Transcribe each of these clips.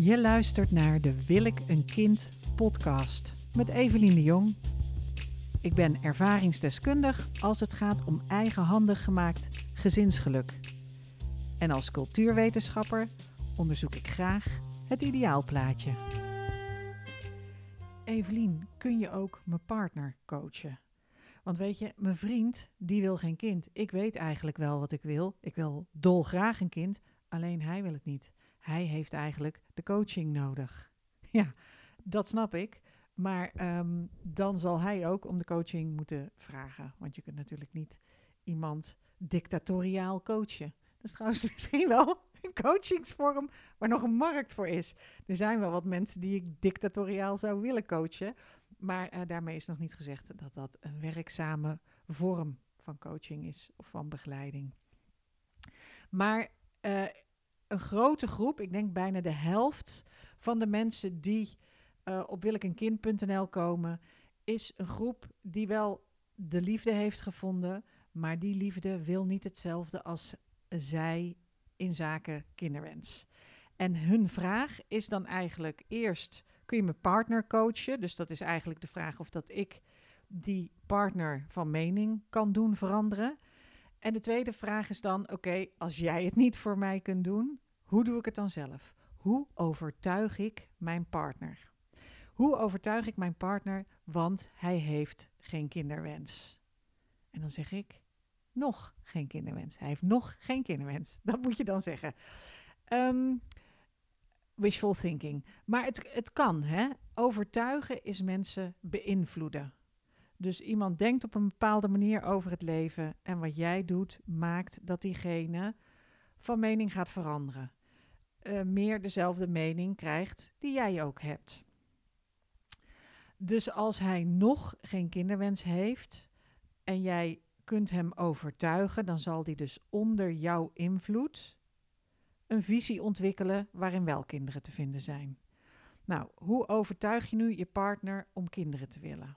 Je luistert naar de Wil ik een kind podcast met Evelien de Jong. Ik ben ervaringsdeskundig als het gaat om eigenhandig gemaakt gezinsgeluk. En als cultuurwetenschapper onderzoek ik graag het ideaalplaatje. Evelien, kun je ook mijn partner coachen? Want weet je, mijn vriend, die wil geen kind. Ik weet eigenlijk wel wat ik wil. Ik wil dolgraag een kind, alleen hij wil het niet. Hij heeft eigenlijk de coaching nodig. Ja, dat snap ik. Maar ehm, dan zal hij ook om de coaching moeten vragen. Want je kunt natuurlijk niet iemand dictatoriaal coachen. Dat is trouwens misschien wel een coachingsvorm waar nog een markt voor is. Er zijn wel wat mensen die ik dictatoriaal zou willen coachen. Maar uh, daarmee is nog niet gezegd dat dat een werkzame vorm van coaching is of van begeleiding. Maar uh, een grote groep, ik denk bijna de helft van de mensen die uh, op willekenkind.nl komen, is een groep die wel de liefde heeft gevonden, maar die liefde wil niet hetzelfde als zij in zaken kinderwens. En hun vraag is dan eigenlijk eerst: kun je mijn partner coachen? Dus dat is eigenlijk de vraag of dat ik die partner van mening kan doen veranderen. En de tweede vraag is dan: oké, als jij het niet voor mij kunt doen, hoe doe ik het dan zelf? Hoe overtuig ik mijn partner? Hoe overtuig ik mijn partner, want hij heeft geen kinderwens? En dan zeg ik: nog geen kinderwens. Hij heeft nog geen kinderwens. Dat moet je dan zeggen. Um, wishful thinking. Maar het, het kan, hè? Overtuigen is mensen beïnvloeden. Dus iemand denkt op een bepaalde manier over het leven en wat jij doet maakt dat diegene van mening gaat veranderen. Uh, meer dezelfde mening krijgt die jij ook hebt. Dus als hij nog geen kinderwens heeft en jij kunt hem overtuigen, dan zal hij dus onder jouw invloed een visie ontwikkelen waarin wel kinderen te vinden zijn. Nou, hoe overtuig je nu je partner om kinderen te willen?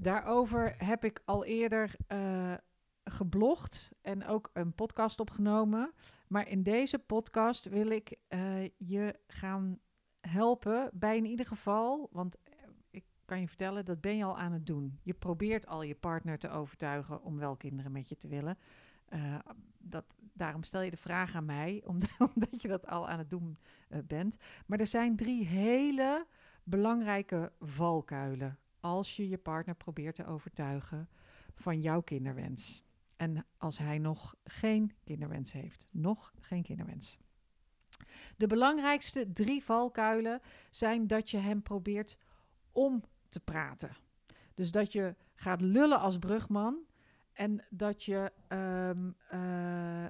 Daarover heb ik al eerder uh, geblogd en ook een podcast opgenomen. Maar in deze podcast wil ik uh, je gaan helpen bij in ieder geval, want ik kan je vertellen, dat ben je al aan het doen. Je probeert al je partner te overtuigen om wel kinderen met je te willen. Dat, daarom stel je de vraag aan mij, omdat, omdat je dat al aan het doen bent. Maar er zijn drie hele belangrijke valkuilen als je je partner probeert te overtuigen van jouw kinderwens. En als hij nog geen kinderwens heeft, nog geen kinderwens. De belangrijkste drie valkuilen zijn dat je hem probeert om te praten. Dus dat je gaat lullen als brugman en dat je um, uh,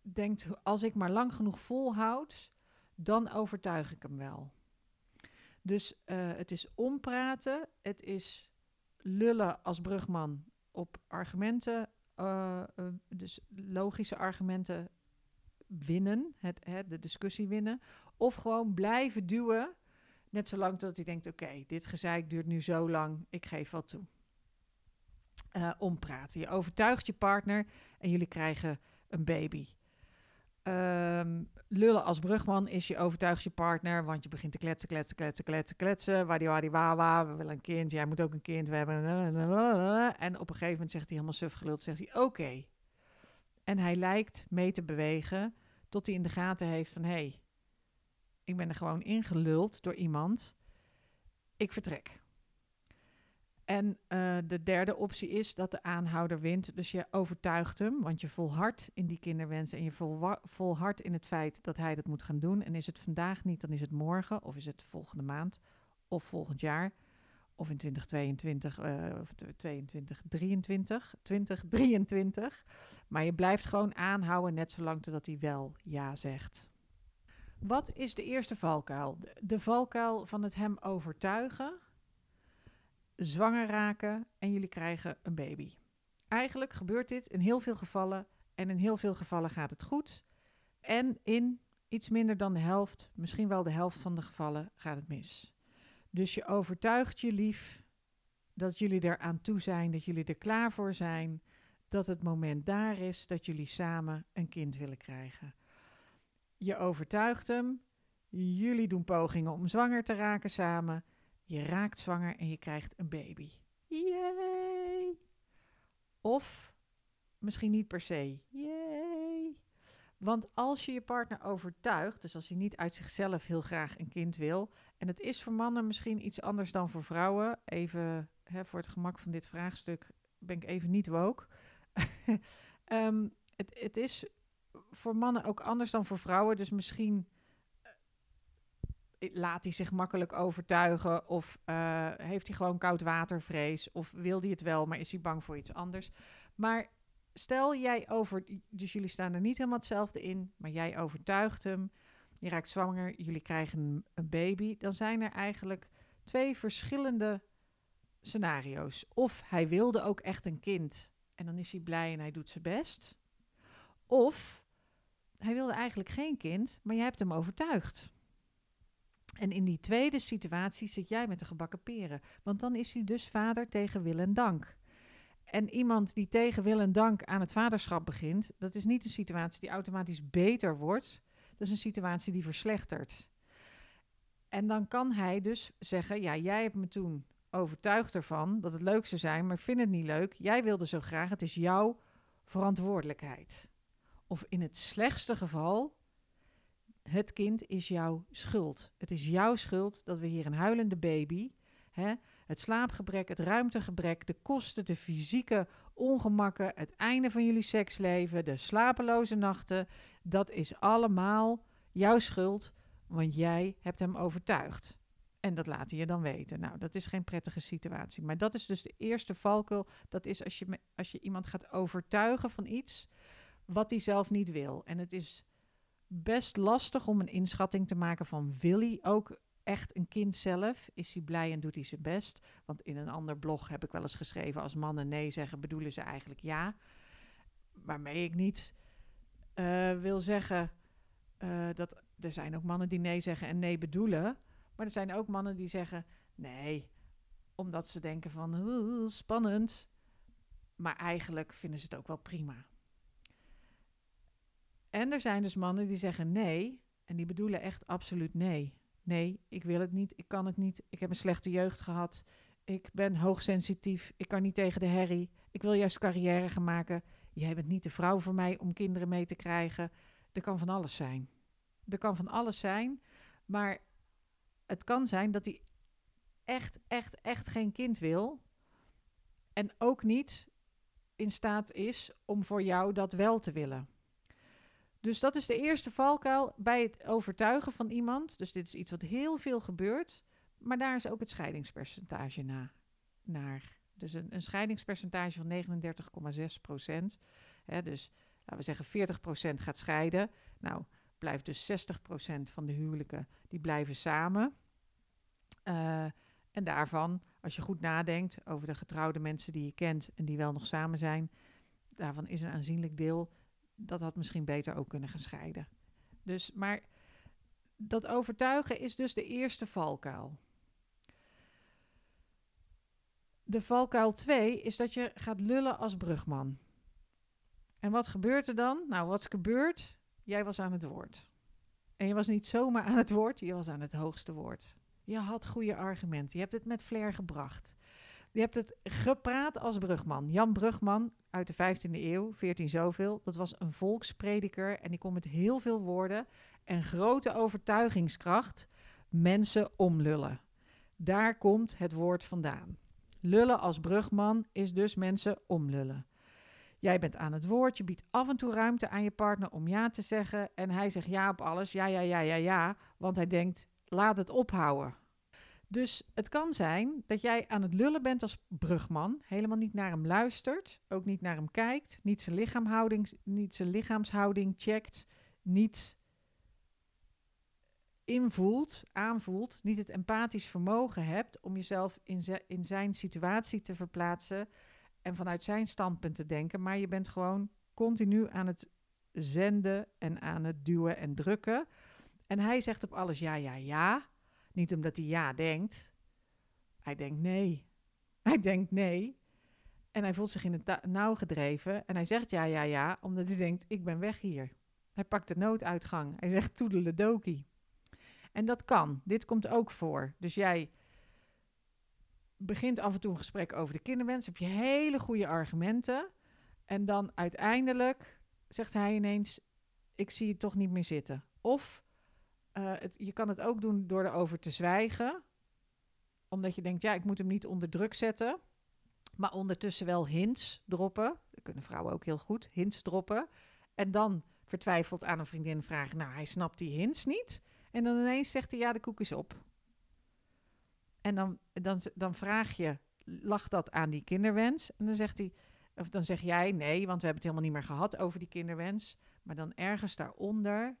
denkt, als ik maar lang genoeg volhoud, dan overtuig ik hem wel. Dus uh, het is ompraten, het is lullen als brugman op argumenten, uh, dus logische argumenten winnen, het, de discussie winnen, of gewoon blijven duwen, net zolang dat hij denkt, oké, dit gezeik duurt nu zo lang, ik geef wel toe ompraten. Je overtuigt je partner en jullie krijgen een baby. Um, lullen als brugman is je overtuigt je partner, want je begint te kletsen, kletsen, kletsen, kletsen, kletsen. Wadi wadi wawa, we willen een kind, jij moet ook een kind, we hebben. En op een gegeven moment zegt hij helemaal suf geluld, zegt hij oké. En hij lijkt mee te bewegen tot hij in de gaten heeft van... hé, hey, ik ben er gewoon ingeluld door iemand, ik vertrek. En uh, de derde optie is dat de aanhouder wint. Dus je overtuigt hem, want je volhardt in die kinderwens en je volhardt in het feit dat hij dat moet gaan doen. En is het vandaag niet, dan is het morgen, of is het volgende maand, of volgend jaar, of in 2022, uh, of 22, 23, 2023. Maar je blijft gewoon aanhouden, net zolang totdat hij wel ja zegt. Wat is de eerste valkuil? De valkuil van het hem overtuigen zwanger raken en jullie krijgen een baby. Eigenlijk gebeurt dit in heel veel gevallen en in heel veel gevallen gaat het goed. En in iets minder dan de helft, misschien wel de helft van de gevallen, gaat het mis. Dus je overtuigt je lief dat jullie er aan toe zijn, dat jullie er klaar voor zijn, dat het moment daar is dat jullie samen een kind willen krijgen. Je overtuigt hem. Jullie doen pogingen om zwanger te raken samen. Je raakt zwanger en je krijgt een baby. Yay! Of misschien niet per se. Yay! Want als je je partner overtuigt, dus als hij niet uit zichzelf heel graag een kind wil, en het is voor mannen misschien iets anders dan voor vrouwen, even hè, voor het gemak van dit vraagstuk ben ik even niet woke. um, het, het is voor mannen ook anders dan voor vrouwen, dus misschien laat hij zich makkelijk overtuigen of uh, heeft hij gewoon koud watervrees of wil hij het wel, maar is hij bang voor iets anders. Maar stel jij over, dus jullie staan er niet helemaal hetzelfde in, maar jij overtuigt hem, je raakt zwanger, jullie krijgen een baby, dan zijn er eigenlijk twee verschillende scenario's. Of hij wilde ook echt een kind en dan is hij blij en hij doet zijn best. Of hij wilde eigenlijk geen kind, maar je hebt hem overtuigd. En in die tweede situatie zit jij met de gebakken peren. Want dan is hij dus vader tegen wil en dank. En iemand die tegen wil en dank aan het vaderschap begint, dat is niet een situatie die automatisch beter wordt. Dat is een situatie die verslechtert. En dan kan hij dus zeggen: Ja, jij hebt me toen overtuigd ervan dat het leuk zou zijn, maar vind het niet leuk. Jij wilde zo graag, het is jouw verantwoordelijkheid. Of in het slechtste geval het kind is jouw schuld. Het is jouw schuld dat we hier een huilende baby, hè, het slaapgebrek, het ruimtegebrek, de kosten, de fysieke ongemakken, het einde van jullie seksleven, de slapeloze nachten, dat is allemaal jouw schuld, want jij hebt hem overtuigd. En dat laat hij je dan weten. Nou, dat is geen prettige situatie. Maar dat is dus de eerste valkuil. Dat is als je, als je iemand gaat overtuigen van iets wat hij zelf niet wil. En het is best lastig om een inschatting te maken van wil hij ook echt een kind zelf? Is hij blij en doet hij zijn best? Want in een ander blog heb ik wel eens geschreven als mannen nee zeggen, bedoelen ze eigenlijk ja. Waarmee ik niet uh, wil zeggen uh, dat er zijn ook mannen die nee zeggen en nee bedoelen. Maar er zijn ook mannen die zeggen nee, omdat ze denken van spannend. Maar eigenlijk vinden ze het ook wel prima. En er zijn dus mannen die zeggen nee. En die bedoelen echt absoluut nee. Nee, ik wil het niet. Ik kan het niet. Ik heb een slechte jeugd gehad. Ik ben hoogsensitief. Ik kan niet tegen de herrie. Ik wil juist carrière gaan maken. Jij bent niet de vrouw voor mij om kinderen mee te krijgen. Er kan van alles zijn. Er kan van alles zijn. Maar het kan zijn dat hij echt, echt, echt geen kind wil. En ook niet in staat is om voor jou dat wel te willen. Dus dat is de eerste valkuil bij het overtuigen van iemand. Dus dit is iets wat heel veel gebeurt. Maar daar is ook het scheidingspercentage na, naar. Dus een, een scheidingspercentage van 39,6 procent. dus laten we zeggen 40 procent gaat scheiden. Nou, blijft dus 60 procent van de huwelijken, die blijven samen. Uh, en daarvan, als je goed nadenkt over de getrouwde mensen die je kent en die wel nog samen zijn, daarvan is een aanzienlijk deel dat had misschien beter ook kunnen gescheiden. Dus, maar dat overtuigen is dus de eerste valkuil. De valkuil 2 is dat je gaat lullen als brugman. En wat gebeurt er dan? Nou, wat is gebeurd? Jij was aan het woord. En je was niet zomaar aan het woord, je was aan het hoogste woord. Je had goede argumenten, je hebt het met flair gebracht. Je hebt het gepraat als brugman. Jan Brugman uit de 15e eeuw, 14 zoveel, dat was een volksprediker en die kon met heel veel woorden en grote overtuigingskracht mensen omlullen. Daar komt het woord vandaan. Lullen als brugman is dus mensen omlullen. Jij bent aan het woord, je biedt af en toe ruimte aan je partner om ja te zeggen en hij zegt ja op alles, ja, ja, ja, ja, ja, want hij denkt laat het ophouden. Dus het kan zijn dat jij aan het lullen bent als brugman, helemaal niet naar hem luistert, ook niet naar hem kijkt, niet zijn, lichaamhouding, niet zijn lichaamshouding checkt, niet invoelt, aanvoelt, niet het empathisch vermogen hebt om jezelf in, in zijn situatie te verplaatsen en vanuit zijn standpunt te denken, maar je bent gewoon continu aan het zenden en aan het duwen en drukken. En hij zegt op alles ja, ja, ja. Niet omdat hij ja denkt. Hij denkt nee. Hij denkt nee. En hij voelt zich in het nauw gedreven. En hij zegt ja, ja, ja, omdat hij denkt: ik ben weg hier. Hij pakt de nooduitgang. Hij zegt toedeledokie. En dat kan. Dit komt ook voor. Dus jij begint af en toe een gesprek over de kinderwens. Heb je hele goede argumenten. En dan uiteindelijk zegt hij ineens: Ik zie het toch niet meer zitten. Of het, je kan het ook doen door erover te zwijgen. Omdat je denkt: Ja, ik moet hem niet onder druk zetten. Maar ondertussen wel hints droppen. Dat kunnen vrouwen ook heel goed. Hints droppen. En dan vertwijfeld aan een vriendin vragen: Nou, hij snapt die hints niet. En dan ineens zegt hij: Ja, de koek is op. En dan, dan, dan vraag je: Lag dat aan die kinderwens? En dan zegt hij: Of dan zeg jij nee, want we hebben het helemaal niet meer gehad over die kinderwens. Maar dan ergens daaronder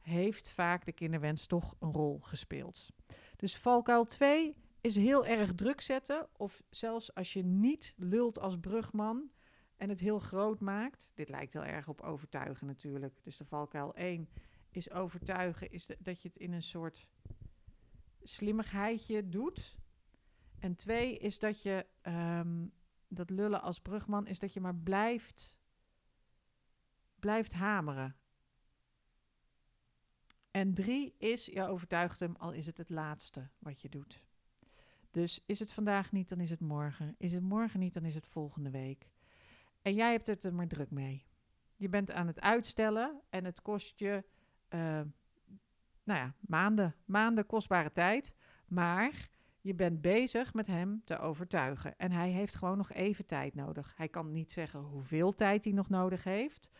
heeft vaak de kinderwens toch een rol gespeeld. Dus valkuil 2 is heel erg druk zetten. Of zelfs als je niet lult als brugman en het heel groot maakt. Dit lijkt heel erg op overtuigen natuurlijk. Dus de valkuil 1 is overtuigen, is dat je het in een soort slimmigheidje doet. En twee is dat je, ehm, dat lullen als brugman, is dat je maar blijft, blijft hameren. En drie is, je overtuigt hem, al is het het laatste wat je doet. Dus is het vandaag niet, dan is het morgen. Is het morgen niet, dan is het volgende week. En jij hebt het er maar druk mee. Je bent aan het uitstellen en het kost je, uh, nou ja, maanden, maanden kostbare tijd. Maar je bent bezig met hem te overtuigen. En hij heeft gewoon nog even tijd nodig. Hij kan niet zeggen hoeveel tijd hij nog nodig heeft.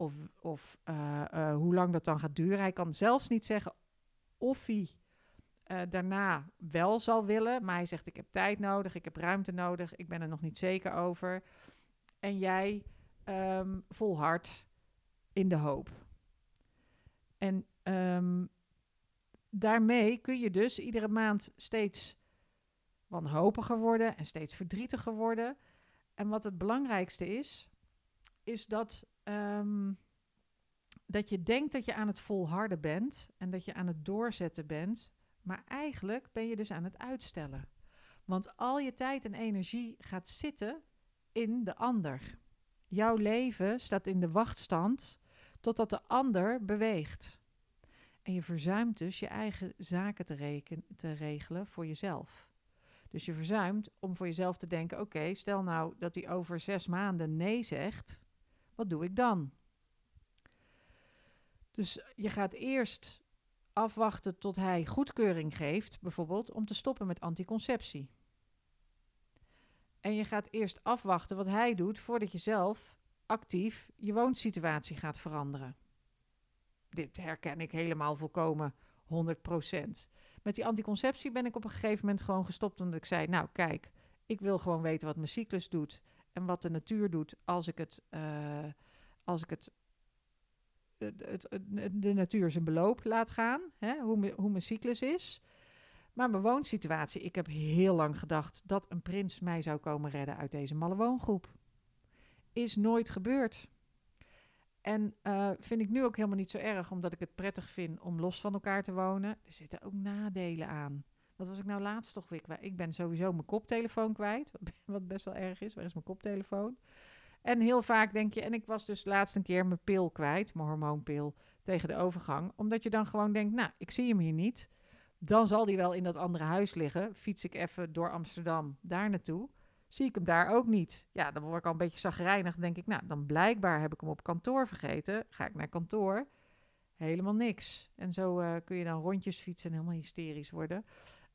Of, of uh, uh, hoe lang dat dan gaat duren. Hij kan zelfs niet zeggen of hij uh, daarna wel zal willen. Maar hij zegt: Ik heb tijd nodig, ik heb ruimte nodig, ik ben er nog niet zeker over. En jij um, volhardt in de hoop. En um, daarmee kun je dus iedere maand steeds wanhopiger worden en steeds verdrietiger worden. En wat het belangrijkste is, is dat, um, dat je denkt dat je aan het volharden bent en dat je aan het doorzetten bent. Maar eigenlijk ben je dus aan het uitstellen. Want al je tijd en energie gaat zitten in de ander. Jouw leven staat in de wachtstand totdat de ander beweegt. En je verzuimt dus je eigen zaken te, te regelen voor jezelf. Dus je verzuimt om voor jezelf te denken: oké, stel nou dat hij over zes maanden nee zegt, wat doe ik dan? Dus je gaat eerst afwachten tot hij goedkeuring geeft, bijvoorbeeld om te stoppen met anticonceptie. En je gaat eerst afwachten wat hij doet voordat je zelf actief je woonsituatie gaat veranderen. Dit herken ik helemaal volkomen 100%. Met die anticonceptie ben ik op een gegeven moment gewoon gestopt omdat ik zei: Nou, kijk, ik wil gewoon weten wat mijn cyclus doet en wat de natuur doet als ik het, uh, als ik het, het, de natuur zijn beloop laat gaan, hè, hoe, hoe mijn cyclus is. Maar mijn woonsituatie, ik heb heel lang gedacht dat een prins mij zou komen redden uit deze malle woongroep. Is nooit gebeurd. En uh, vind ik nu ook helemaal niet zo erg, omdat ik het prettig vind om los van elkaar te wonen. Er zitten ook nadelen aan. Wat was ik nou laatst toch weer kwijt? Ik ben sowieso mijn koptelefoon kwijt, wat best wel erg is. Waar is mijn koptelefoon? En heel vaak denk je, en ik was dus laatst een keer mijn pil kwijt, mijn hormoonpil, tegen de overgang. Omdat je dan gewoon denkt, nou, ik zie hem hier niet. Dan zal die wel in dat andere huis liggen. Fiets ik even door Amsterdam daar naartoe zie ik hem daar ook niet. Ja, dan word ik al een beetje zagrijnig. denk ik, nou, dan blijkbaar heb ik hem op kantoor vergeten. Ga ik naar kantoor, helemaal niks. En zo uh, kun je dan rondjes fietsen en helemaal hysterisch worden.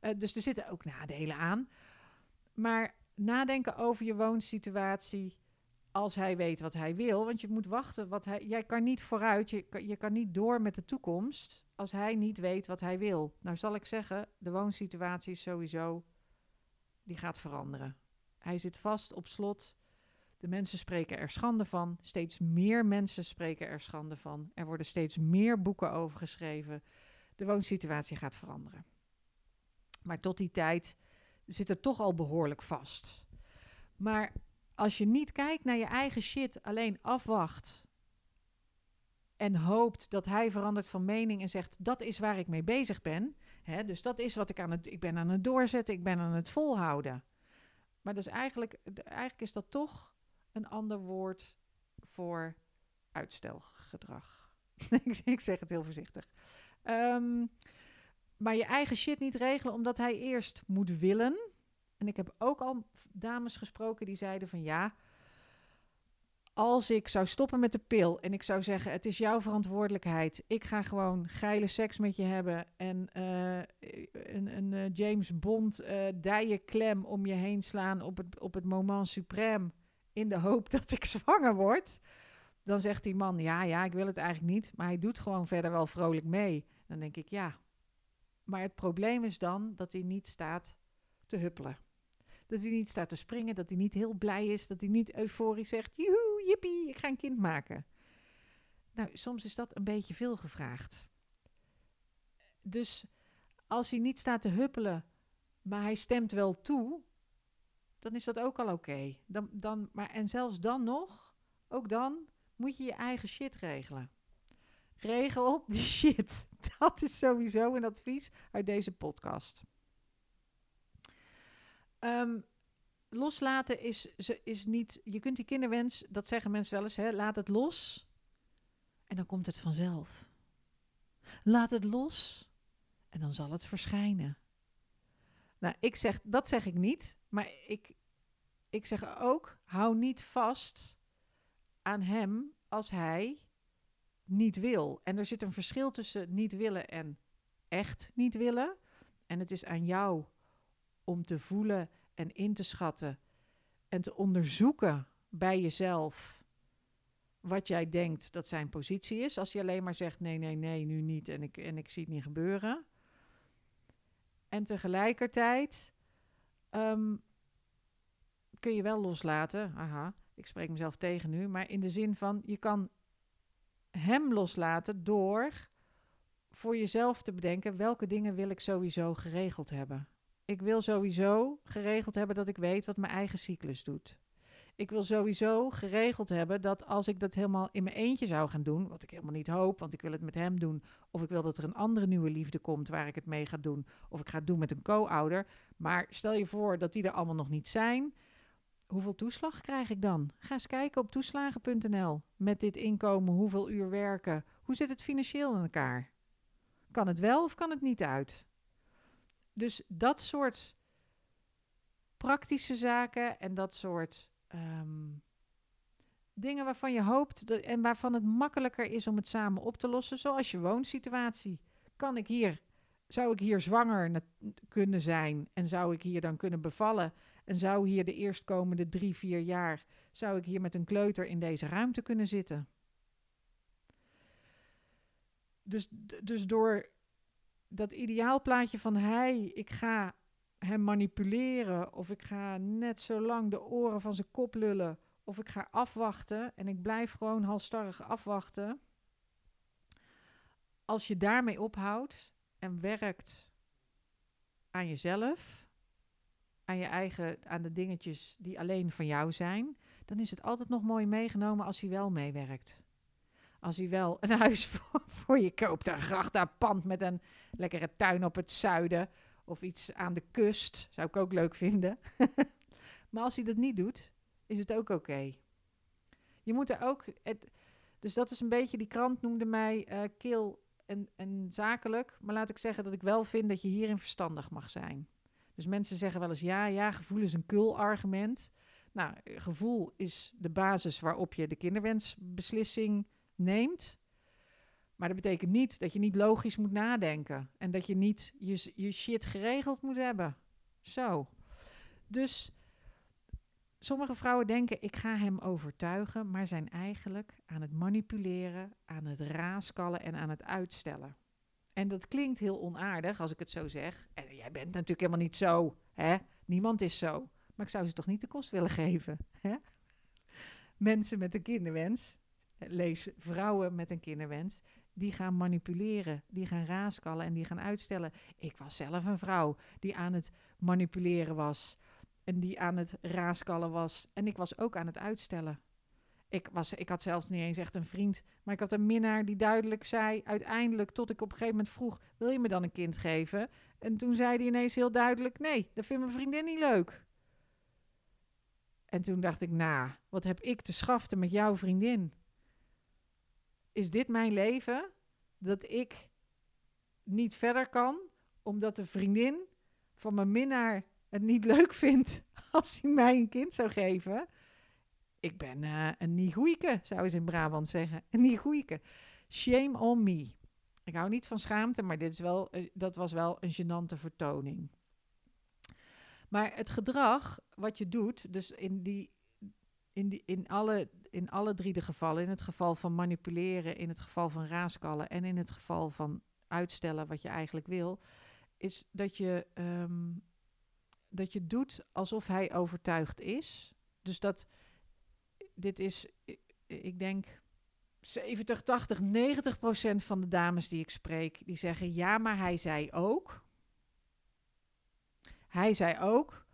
Uh, dus er zitten ook nadelen aan. Maar nadenken over je woonsituatie als hij weet wat hij wil. Want je moet wachten. Wat hij, jij kan niet vooruit, je, je kan niet door met de toekomst als hij niet weet wat hij wil. Nou zal ik zeggen, de woonsituatie is sowieso, die gaat veranderen. Hij zit vast op slot. De mensen spreken er schande van. Steeds meer mensen spreken er schande van. Er worden steeds meer boeken over geschreven. De woonsituatie gaat veranderen. Maar tot die tijd zit het toch al behoorlijk vast. Maar als je niet kijkt naar je eigen shit, alleen afwacht en hoopt dat hij verandert van mening en zegt dat is waar ik mee bezig ben. Hè, dus dat is wat ik aan het, ik ben aan het doorzetten, ik ben aan het volhouden. Maar dus eigenlijk, eigenlijk is dat toch een ander woord voor uitstelgedrag. ik zeg het heel voorzichtig. Ehm, maar je eigen shit niet regelen omdat hij eerst moet willen. En ik heb ook al dames gesproken die zeiden van ja, als ik zou stoppen met de pil en ik zou zeggen: Het is jouw verantwoordelijkheid. Ik ga gewoon geile seks met je hebben. En uh, een, een uh, James Bond uh, dijenklem om je heen slaan op het, op het moment suprême. In de hoop dat ik zwanger word. Dan zegt die man: Ja, ja, ik wil het eigenlijk niet. Maar hij doet gewoon verder wel vrolijk mee. Dan denk ik: Ja. Maar het probleem is dan dat hij niet staat te huppelen. Dat hij niet staat te springen, dat hij niet heel blij is, dat hij niet euforisch zegt: Joehoe, jippie, ik ga een kind maken. Nou, soms is dat een beetje veel gevraagd. Dus als hij niet staat te huppelen, maar hij stemt wel toe, dan is dat ook al oké. Dan, dan, maar en zelfs dan nog, ook dan, moet je je eigen shit regelen. Regel die shit. Dat is sowieso een advies uit deze podcast. Um, loslaten is, is niet. Je kunt die kinderwens, dat zeggen mensen wel eens, hè, laat het los. En dan komt het vanzelf. Laat het los en dan zal het verschijnen. Nou, ik zeg, dat zeg ik niet, maar ik, ik zeg ook, hou niet vast aan hem als hij niet wil. En er zit een verschil tussen niet willen en echt niet willen. En het is aan jou om te voelen en in te schatten en te onderzoeken bij jezelf wat jij denkt dat zijn positie is. Als je alleen maar zegt nee, nee, nee, nu niet en ik, en ik zie het niet gebeuren. En tegelijkertijd um, kun je wel loslaten. Aha, ik spreek mezelf tegen nu. Maar in de zin van je kan hem loslaten door voor jezelf te bedenken welke dingen wil ik sowieso geregeld hebben. Ik wil sowieso geregeld hebben dat ik weet wat mijn eigen cyclus doet. Ik wil sowieso geregeld hebben dat als ik dat helemaal in mijn eentje zou gaan doen, wat ik helemaal niet hoop, want ik wil het met hem doen, of ik wil dat er een andere nieuwe liefde komt waar ik het mee ga doen, of ik ga het doen met een co-ouder. Maar stel je voor dat die er allemaal nog niet zijn. Hoeveel toeslag krijg ik dan? Ga eens kijken op toeslagen.nl. Met dit inkomen, hoeveel uur werken? Hoe zit het financieel in elkaar? Kan het wel of kan het niet uit? Dus dat soort praktische zaken en dat soort ehm, dingen waarvan je hoopt en waarvan het makkelijker is om het samen op te lossen, zoals je woonsituatie. Kan ik hier, zou ik hier zwanger kunnen zijn en zou ik hier dan kunnen bevallen en zou hier de eerstkomende drie, vier jaar, zou ik hier met een kleuter in deze ruimte kunnen zitten? Dus, dus door dat ideaalplaatje van hij, ik ga hem manipuleren of ik ga net zo lang de oren van zijn kop lullen of ik ga afwachten en ik blijf gewoon halstarrig afwachten. Als je daarmee ophoudt en werkt aan jezelf, aan je eigen, aan de dingetjes die alleen van jou zijn, dan is het altijd nog mooi meegenomen als hij wel meewerkt. Als hij wel een huis voor, je koopt, een grachterpand met een lekkere tuin op het zuiden of iets aan de kust, zou ik ook leuk vinden. maar als hij dat niet doet, is het ook oké. Je moet er ook. Het, dus dat is een beetje, die krant noemde mij uh, kil en, en zakelijk. Maar laat ik zeggen dat ik wel vind dat je hierin verstandig mag zijn. Dus mensen zeggen wel eens: ja, ja, gevoel is een kul-argument. Nou, gevoel is de basis waarop je de kinderwensbeslissing neemt. Maar dat betekent niet dat je niet logisch moet nadenken. En dat je niet je, je shit geregeld moet hebben. Zo. Dus sommige vrouwen denken: ik ga hem overtuigen. Maar zijn eigenlijk aan het manipuleren, aan het raaskallen en aan het uitstellen. En dat klinkt heel onaardig als ik het zo zeg. En jij bent natuurlijk helemaal niet zo. Hè? Niemand is zo. Maar ik zou ze toch niet de kost willen geven. Hè? Mensen met een kinderwens lees vrouwen met een kinderwens, die gaan manipuleren, die gaan raaskallen en die gaan uitstellen. Ik was zelf een vrouw die aan het manipuleren was en die aan het raaskallen was. En ik was ook aan het uitstellen. Ik, was, ik had zelfs niet eens echt een vriend, maar ik had een minnaar die duidelijk zei, uiteindelijk tot ik op een gegeven moment vroeg, wil je me dan een kind geven? En toen zei hij ineens heel duidelijk, nee, dat vindt mijn vriendin niet leuk. En toen dacht ik, nou, wat heb ik te schaften met jouw vriendin? is dit mijn leven? Dat ik niet verder kan, omdat de vriendin van mijn minnaar het niet leuk vindt als hij mij een kind zou geven. Ik ben uh, een niet zou ze in Brabant zeggen. Een niet Shame on me. Ik hou niet van schaamte, maar dit is wel, uh, dat was wel een gênante vertoning. Maar het gedrag wat je doet, dus in, die, in, die, in, alle, in alle drie de gevallen, in het geval van manipuleren, in het geval van raaskallen en in het geval van uitstellen wat je eigenlijk wil, is dat je, um, dat je doet alsof hij overtuigd is. Dus dat dit is, ik denk, 70, 80, 90 procent van de dames die ik spreek, die zeggen ja, maar hij zei ook. Hij zei ook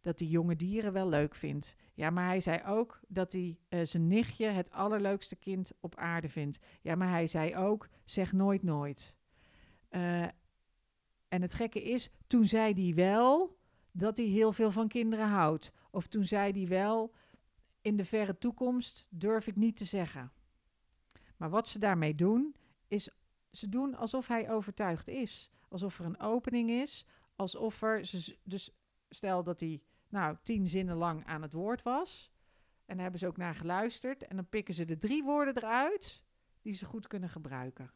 dat hij jonge dieren wel leuk vindt. Ja, maar hij zei ook dat hij uh, zijn nichtje het allerleukste kind op aarde vindt. Ja, maar hij zei ook, zeg nooit nooit. Uh, en het gekke is, toen zei hij wel dat hij heel veel van kinderen houdt. Of toen zei hij wel, in de verre toekomst durf ik niet te zeggen. Maar wat ze daarmee doen, is ze doen alsof hij overtuigd is. Alsof er een opening is, alsof er, dus stel dat hij nou tien zinnen lang aan het woord was. En daar hebben ze ook naar geluisterd. En dan pikken ze de drie woorden eruit die ze goed kunnen gebruiken.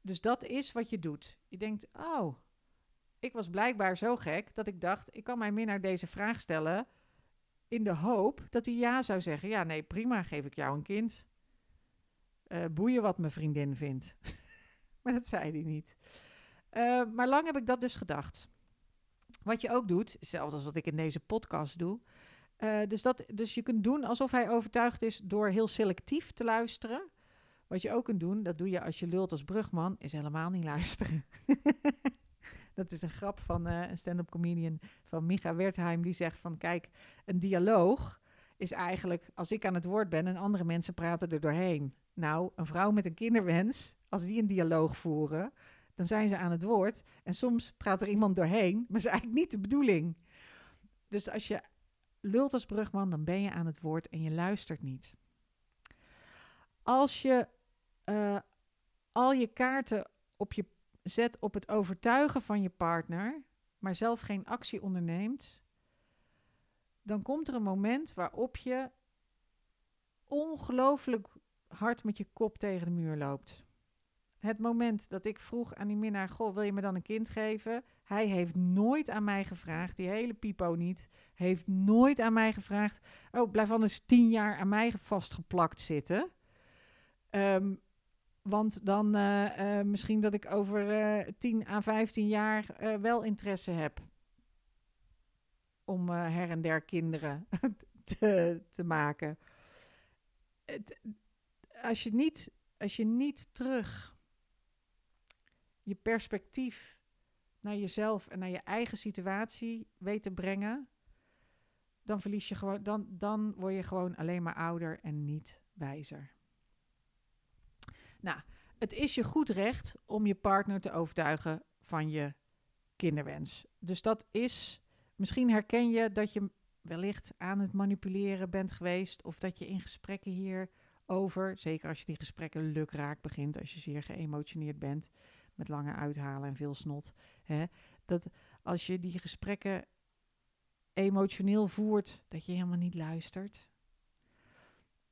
Dus dat is wat je doet. Je denkt, oh, ik was blijkbaar zo gek dat ik dacht, ik kan mijn minnaar deze vraag stellen in de hoop dat hij ja zou zeggen. Ja, nee, prima, geef ik jou een kind. Uh, boeien wat mijn vriendin vindt. maar dat zei hij niet. Uh, maar lang heb ik dat dus gedacht. Wat je ook doet, hetzelfde als wat ik in deze podcast doe. Uh, dus, dat, dus je kunt doen alsof hij overtuigd is door heel selectief te luisteren. Wat je ook kunt doen, dat doe je als je lult als brugman, is helemaal niet luisteren. dat is een grap van uh, een stand-up comedian van Micha Wertheim. Die zegt van, kijk, een dialoog is eigenlijk, als ik aan het woord ben en andere mensen praten er doorheen. Nou, een vrouw met een kinderwens, als die een dialoog voeren, dan zijn ze aan het woord. En soms praat er iemand doorheen, maar is eigenlijk niet de bedoeling. Dus als je lult als brugman, dan ben je aan het woord en je luistert niet. Als je uh, al je kaarten op je zet op het overtuigen van je partner, maar zelf geen actie onderneemt, dan komt er een moment waarop je ongelooflijk hard met je kop tegen de muur loopt. Het moment dat ik vroeg aan die minnaar: Goh, wil je me dan een kind geven? Hij heeft nooit aan mij gevraagd, die hele pipo niet, heeft nooit aan mij gevraagd: Oh, blijf anders tien jaar aan mij vastgeplakt zitten. Um, want dan uh, misschien dat ik over uh, 10 à 15 jaar wel interesse heb om her en der kinderen te, te maken. Het, als, je niet, als je niet terug je perspectief naar jezelf en naar je eigen situatie weet te brengen, dan verlies je gewoon, dan, dan word je gewoon alleen maar ouder en niet wijzer. Nou, het is je goed recht om je partner te overtuigen van je kinderwens. Dus dat is, misschien herken je dat je wellicht aan het manipuleren bent geweest of dat je in gesprekken hierover, zeker als je die gesprekken lukraak begint, als je zeer geëmotioneerd bent, met lange uithalen en veel snot, hè, dat als je die gesprekken emotioneel voert, dat je helemaal niet luistert.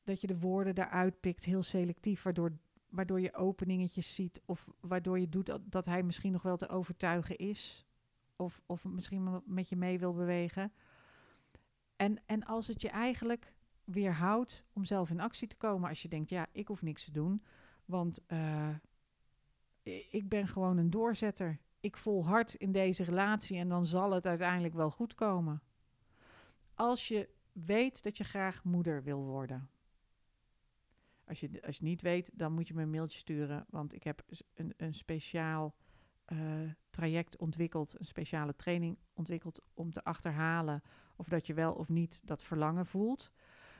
Dat je de woorden daaruit pikt, heel selectief, waardoor waardoor je openingetjes ziet of waardoor je doet dat, hij misschien nog wel te overtuigen is of, of misschien met je mee wil bewegen. En, en als het je eigenlijk weerhoudt om zelf in actie te komen, als je denkt, ja, ik hoef niks te doen, want uh, ik ben gewoon een doorzetter. Ik volhard in deze relatie en dan zal het uiteindelijk wel goed komen. Als je weet dat je graag moeder wil worden, als je, als je niet weet, dan moet je me een mailtje sturen. Want ik heb een, een speciaal uh, traject ontwikkeld, een speciale training ontwikkeld om te achterhalen of dat je wel of niet dat verlangen voelt.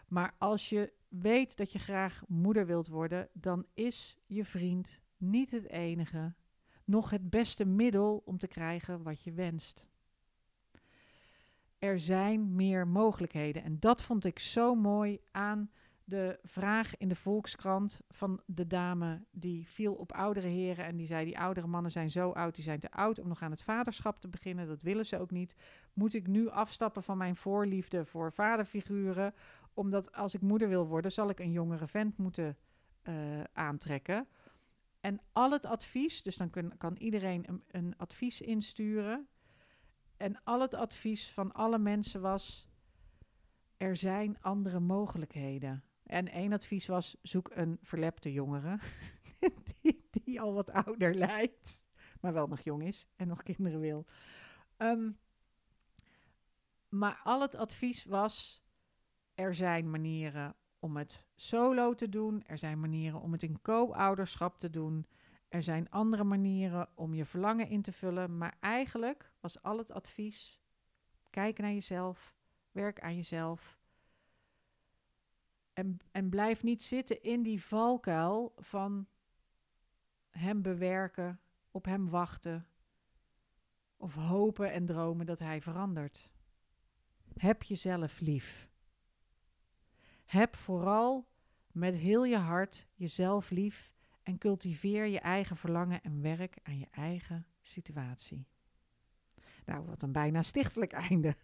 Maar als je weet dat je graag moeder wilt worden, dan is je vriend niet het enige, nog het beste middel om te krijgen wat je wenst. Er zijn meer mogelijkheden en dat vond ik zo mooi aan de vraag in de Volkskrant van de dame die viel op oudere heren en die zei: Die oudere mannen zijn zo oud, die zijn te oud om nog aan het vaderschap te beginnen. Dat willen ze ook niet. Moet ik nu afstappen van mijn voorliefde voor vaderfiguren? Omdat als ik moeder wil worden, zal ik een jongere vent moeten uh, aantrekken. En al het advies, dus dan kan iedereen een, een advies insturen. En al het advies van alle mensen was: er zijn andere mogelijkheden. En één advies was: zoek een verlepte jongere die, die, al wat ouder lijkt, maar wel nog jong is en nog kinderen wil. Um, maar al het advies was: er zijn manieren om het solo te doen, er zijn manieren om het in co-ouderschap te doen, er zijn andere manieren om je verlangen in te vullen. Maar eigenlijk was al het advies: kijk naar jezelf, werk aan jezelf en, en blijf niet zitten in die valkuil van hem bewerken, op hem wachten of hopen en dromen dat hij verandert. Heb jezelf lief. Heb vooral met heel je hart jezelf lief en cultiveer je eigen verlangen en werk aan je eigen situatie. Nou, wat een bijna stichtelijk einde.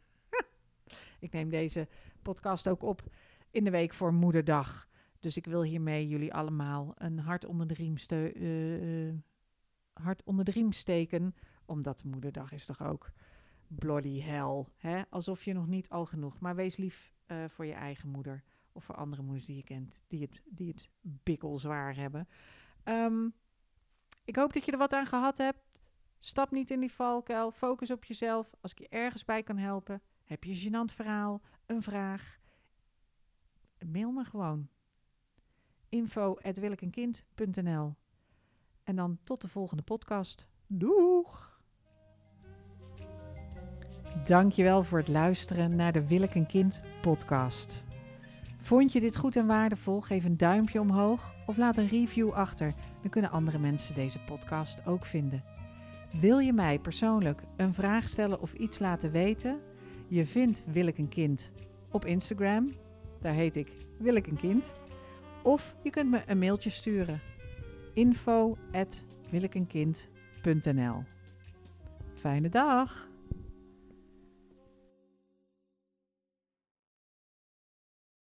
Ik neem deze podcast ook op in de week voor Moederdag. Dus ik wil hiermee jullie allemaal een hart onder de riem, uh, hart onder de riem steken. Omdat Moederdag is toch ook bloody hell. Hè? Alsof je nog niet al genoeg. Maar wees lief uh, voor je eigen moeder. Of voor andere moeders die je kent. Die het, die het bikkel zwaar hebben. Um, ik hoop dat je er wat aan gehad hebt. Stap niet in die valkuil. Focus op jezelf. Als ik je ergens bij kan helpen. Heb je een gênant verhaal, een vraag mail me gewoon. info.willekenkind.nl En dan tot de volgende podcast. Doeg! Dankjewel voor het luisteren naar de Willek Kind podcast. Vond je dit goed en waardevol? Geef een duimpje omhoog of laat een review achter. Dan kunnen andere mensen deze podcast ook vinden. Wil je mij persoonlijk een vraag stellen of iets laten weten? Je vindt Willek een Kind op Instagram daar heet ik Wil ik een kind? Of je kunt me een mailtje sturen. info Fijne dag!